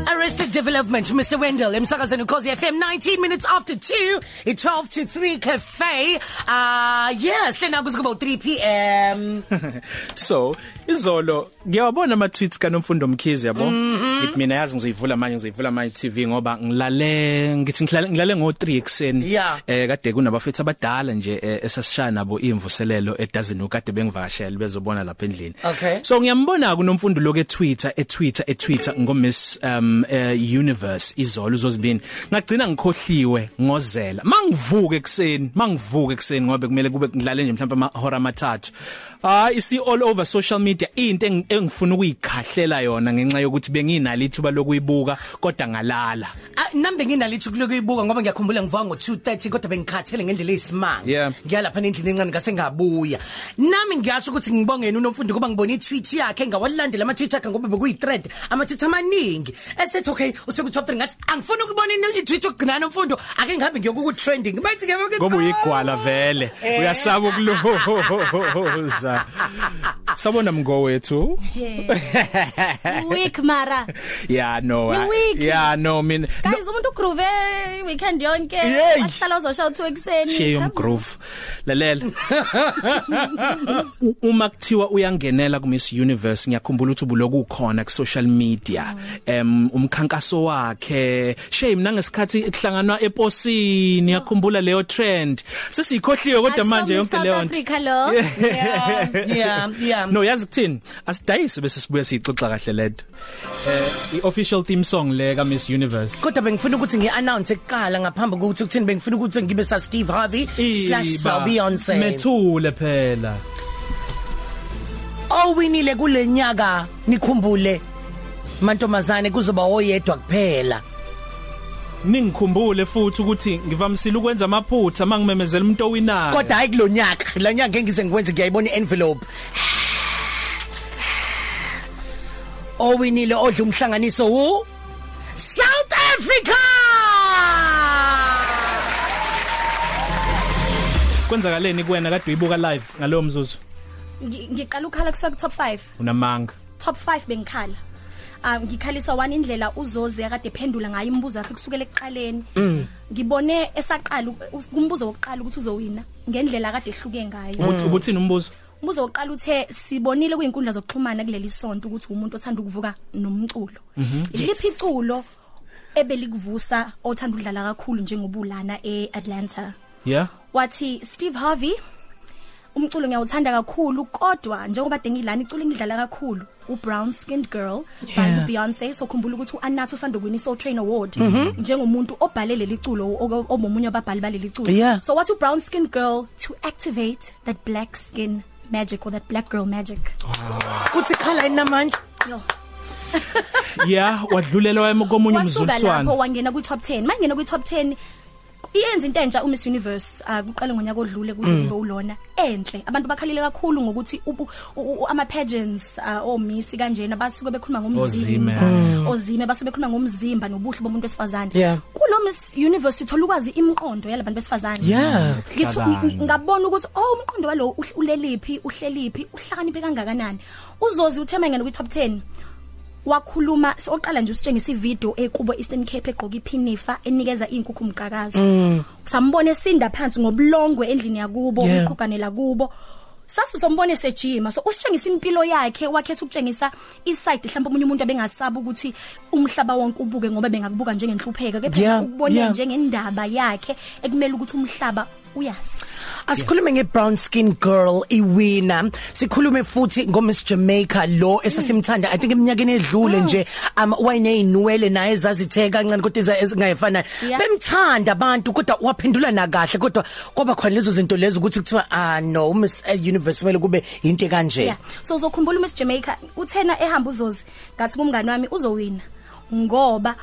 Arrested Development Mr Wendell emsakazweni ukhozi FM 19 minutes after 2 i 12 to 3 cafe. Uh yes lena kuze kuba 3 pm so izolo ngiyawabona ama tweets kaNomfundo Mkhize yabo? Ngithi mina yazi ngizoyivula manje ngizoyivula manje TV ngoba ngilale ngithi ngilale ngilale ngo 3 ekseni Yeah. eh kade kunabafethu abadala nje eh, esasishaya nabo imvuselelo edazini ukade bengivakashela bezobona lapha endlini. Okay. so ngiyambona kuNomfundo lokho eTwitter eTwitter eTwitter ngo Miss um uh, Universe izolo uzozibini ngagcina ngikhohliwe ngozela. Mangivuke ekseni mangivuke ekseni ngoba kumele kube ngilale nje mhlawumbe amahora amathathu. Hayi isi all over social media into eng- engifuna ukuyikhahlela yona ngenxa yokuthi benginalo ithuba lokuyibuka kodwa ngalala. Ah, nambe nginalithi kulokuyibuka ngoba ngiyakhumbula ngivuka ngo2:30 kodwa bengikhathele ngendlela eyisimanga. Yeah. ngiyalapha endlini encane ngase ngabuya nami ngiyasho ukuthi ngibongene unomfundo kuba ngibona i-tweet yakhe ngawalandela ama tweet yakhe ngoba bekuyi thread ama tweet amaningi. Esethi okay usuku top 3 ngathi angifuni ukubona ini- i-tweet yokugcina nomfundo ake ngihambe ngiyokuku trending bathi ke ngoba uyigwala vele. Uyasaba ukuluza sabona mngo wethu week mara. Yeah no I- yeah no mina guys umuntu ugroove weekend yonke. Yey. ahlala uzosha u2 ekseni share Come on. umgroove lalela. Uma kuthiwa uyangenela ku Miss Universe ngiyakhumbula ukuthi ubuloku ukhona ku social media. Em umkhankaso wakhe. Shame nangesikhathi kuhlanganwa eposini. Ngiyakhumbula leyo trend. Sesiyikhohliwe kodwa manje yonke South leyo nto. Africa lo? Yeah. Yeah yeah. No yazi kuthini asidayise bese sibuye siyixoxa kahle lento eh i-official theme song le ka Miss Universe. Kodwa bengifuna ukuthi ngiannounce eqala ngaphambi kokuthi ukuthini bengifuna ukuthi ngibe sa Steve Harvey slash sa Beyonce methule phela. Owinile kulenyaka nikhumbule. Mantombazane kuzoba oyedwa kuphela. Ningikhumbule futhi ukuthi ngivamisile ukwenza amaphutha mangimemezela umuntu owinayo. Kodwa hayi kulonyaka la nyanga engize ngikwenze ngiyayibona ienvelope. Owinile odla umhlanganiso wu? South Africa! Kwenzakaleni kuwena kade uyibuka live ngalowo mzuzu? Ngi- ngiqala ukhala kusuka ku top 5 unamanga. Top 5 bengikhala. Um ngikhalisa one indlela uzoze akade ephendula ngayo imibuzo yakhe kusukela ekuqaleni. Ngibone esaqala u- kumbuzo wokuqala ukuthi uzowina ngendlela akade ehluke ngayo. Ubuthi ubuthini umbuzo? Umbuzo wokuqala uthe sibonile kwinkundla zokuxhumana kuleli sonto ukuthi umuntu othanda ukuvuka nomculo. Iliphi iculo ebelikuvusa othanda ukudlala kakhulu njengobulana eAtlanta? Yeah. Wathi Steve Harvey umculo ngiyawuthanda kakhulu kodwa njengoba dengilana iculo engidlala kakhulu u Brown Skinned Girl by Yeah. Beyonce so khumbula ukuthi uAnato usanda kuwina Soul Train Award njengomuntu obhale leli culo o- obomunye ababhali baleli culo. Yeah. so wathi u Brown Skinned Girl to activate that black skin. Magic or that black girl magic. Kuthi khala inamanje yo. Yeah wadlulela wayemo komunye wasuka lapho umzuliswana wangena kwi top 10 mangena kwi top 10 iyenza into entsha uMiss Universe uh, kuqale ngonyaka odlule kuze kube ulona. Enhle. Abantu bakhalile kakhulu ngokuthi ubu- u- u- ama pageants uh, omisi kanjena basuke bekhuluma ngomzimba. Ozime. ozime basuke bekhuluma ngomzimba nobuhle bomuntu wesifazane. Yeah. kulo Miss Universe ithola ukwazi imiqondo yalabantu besifazane Yeah. Ubuhlakani. ngabona ukuthi oh umqondo walo uleliphi uhleliphi uhlakaniphe kangakanani uzozi uthema ngene kwi top 10 wakhuluma soqala nje usitshengisa ivideo ekubo Eastern Cape egqoka iphinifa enikeza inkukhu umqakazo sambone esinda phansi ngobulongwe endlini yakubo Yeah. uqhuganela kubo sasi sombone sejima so usitshengisa impilo yakhe wakhetha ukutshengisa iside mhlawumbe umunye umuntu abengasaba ukuthi umhlaba wonke ubuke ngoba bengakubuka njengenhlupheka kepha Yeah, ukubone yeah. njengendaba yakhe ekumele ukuthi umhlaba uyazi Asikhulume ngebrown skin girl iwina. Sikhulume futhi ngoMiss Jamaica lo esasimthanda I think eminyakeni edlule nje um wayeneyinwele naye ezazithe kancane kodwa eza- ezingayifana. Yeah. Bemthanda abantu kodwa waphendula na kahle kodwa kwaba khona lezo zinto lezo ukuthi kuthiwa ah no Miss uh, Universe kumele kube into kanje. yeah so uzokhumbula uMiss Jamaica uthena ehamba uzozi ngathi kumngani wami uzowina ngoba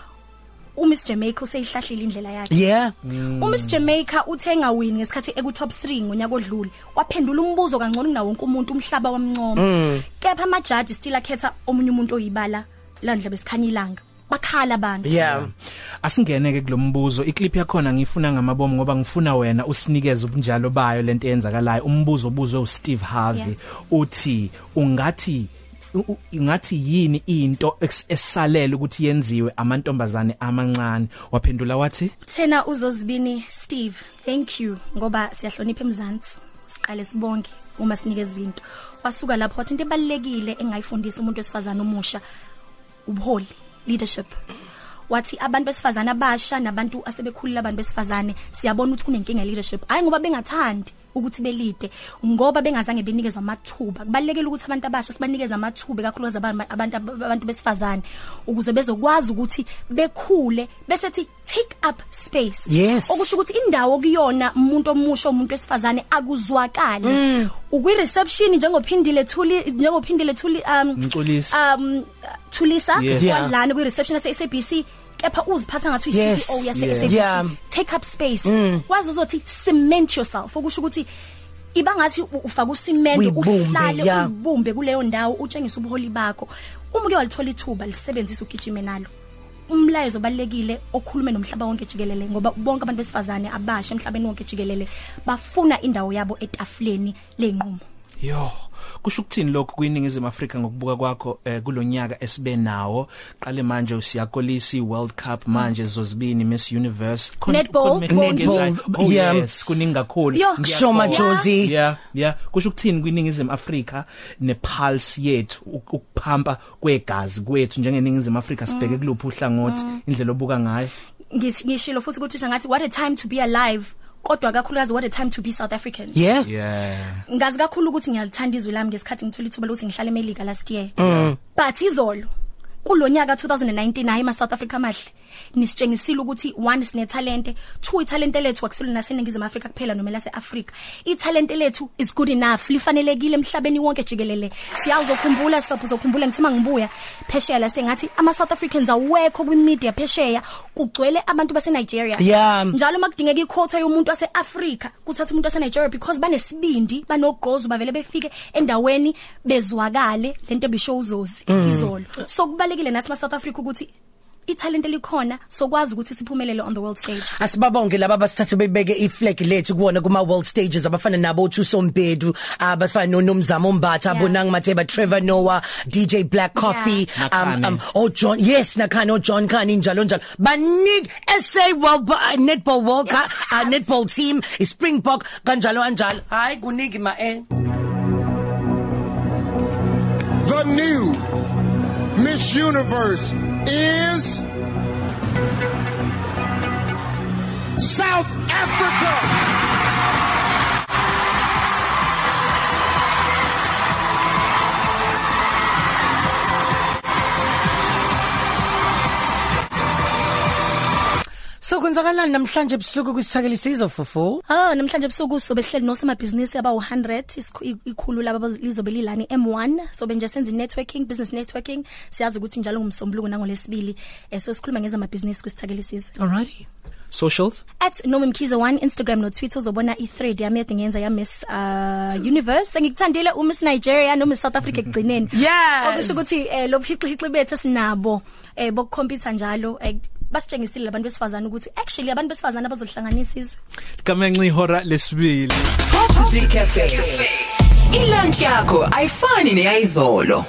uMiss Jamaica useyihlahlile indlela yakhe. Yeah. uMiss Jamaica uthenga win ngesikhathi eku top 3 ngonyaka odlule waphendula umbuzo kangcono kunawo wonke umuntu umhlaba wamncoma. Kepha ama judge still akhetha omunye umuntu oyibala landla besikhanya ilanga. Bakhala abantu. Yeah. asingeneke kulombuzo iclip yakhona ngifuna ngamabomu ngoba ngifuna wena usinikeze ubunjalo bayo lento eyenzakalayo. Umbuzo obuzwe uSteve Harvey Yeah. uthi ungathi u- u- ngathi yini into eks- esalela ukuthi yenziwe amantombazane amancane? Waphendula wathi Thena uzozibini Steve. Thank you ngoba siyahlonipha emzansi. Siqale sibonge uma sinikeza izinto. Wasuka lapho wathi into ebalekile engayifundisa umuntu wesifazana omusha ubuholi leadership. Wathi abantu besifazana abasha nabantu asebekhulile abantu besifazane siyabona ukuthi kunenkinga leadership hayi ngoba bengathandi. Ukuthi belide ngoba bengazange benikezwe amathuba. Kubalekile ukuthi abantu abasha sibanikeze amathuba kakhulukazi abantu abantu abantu besifazane ukuze bezokwazi ukuthi bekhule bese thi take up space Yes. okusho ukuthi indawo kuyona umuntu omusha umuntu wesifazane akuzwakali ukwi reception njengophindile thuli njengophindile thuli um Mculisi. um Thulisa Yes. Yeah. walana kwi reception yase SABC kepha uziphatha ngathi Yes. uyi-CEO yase Yeah. SABC Yeah. take up space wazi uzothi cement yourself okusho ukuthi iba ngathi u- ufaka usimento Uyibumbe, uhlale yeah. ubumbe kuleyo ndawo utshengisa ubuholi bakho uma ke walithola ithuba lisebenzisa ugijime nalo umlayezo obalekile okhulume nomhlaba wonke jikelele ngoba bonke abantu besifazane abasha emhlabeni wonke jikelele bafuna indawo yabo etafuleni lenqumo yo kusho ukuthini lokho kwiningizimu Afrika ngokubuka kwakho eh, kulonyaka esibe nawo qale manje usiyakolisi World Cup manje zozibini Miss Universe Khona- Netball, khona mehluko netball, enzayo. oh yeah. yes kuningi kakhulu Yo. Ngiyakholwa. Shoma Josie. yeah yeah kusho ukuthini kwiningizimu Afrika nepulse yethu uk- ukuphampa kwegazi kwethu njengeningizimu Afrika sibheke kuluphi uhlangothi indlela obuka ngayo ngithi ngishilo futhi ukuthi ngathi what a time to be alive kodwa kakhulukazi what a time to be South African. Yeah. Yeah. Ngazi kakhulu ukuthi ngiyalithanda izwi lami ngesikhathi ngithola ithuba lokuthi ngihlale eMelika last year. But izolo kulonyaka 2019 hayi ma South Africa mahle. Nisitshengisile ukuthi one sine talent two italente lethu akusilo naseningizimu Afrika kuphela noma laseAfrika italente lethu is good enough lifanelekile emhlabeni wonke jikelele. Siyawuzokhumbula sipho uzokhumbula ngithima ngibuya. Phesheya la sengathi ama South Africans awekho kwi media phesheya. Kugcwele abantu base Nigeria Yeah. njalo makudingeka iquota yomuntu waseAfrika kuthatha umuntu waseNigeria because banesibindi banogqozu bavele befike endaweni bezwakale. Lento ebisho uzozi izolo. So kubalekile nathi ma South Africa ukuthi italent likhona sokwazi ukuthi siphumelele on the world stage. Asibabonge laba basithathe bebeke iflag lethu kuona kuma world stages abafana nabo Thuso Mbedu abafana noNomzamo Mbatha Yeah. bonang Matheba Trevor Noah DJ Black Coffee Yeah. um um oh John yes nakhana oh John Khani njalo njalo. Banik SA World uh, Netball World Cup uh, netball team i Springbok kanjalo kanjalo. Hayi kuniki ma eh The new Miss Universe is South Africa. Kwenzakalani namhlanje ebusuku kwisithakeli sizo fufu? Ah namhlanje ebusuku sobe sihleli nosomabhizinisi aba 100 isikhu- ikhulu laba lizobe lilani M1 sobe nje senza networking business networking. Siyazi ukuthi njalo ngumsombuluko nangolesibili eh so sikhuluma ngeza amabhizinisi kwisithakeli sizwe alrighty. Socials? At Noma Mkhize 1 Instagram no Twitter uzobona i-thread yami yade ngiyenza ya Miss uh, Universe. Sengikuthandile u Miss Nigeria no Miss South Africa ekugcineni. Yes. okusho ukuthi eh lo phixixi bethu sinabo eh bokukhompyutha njalo eh, basitshengisile labantu besifazana ukuthi actually abantu besifazana abazohlanganisa izwe kamenxa ihora lesibili Top 3 Cafe. Ilunch yakho ayifani neyizolo.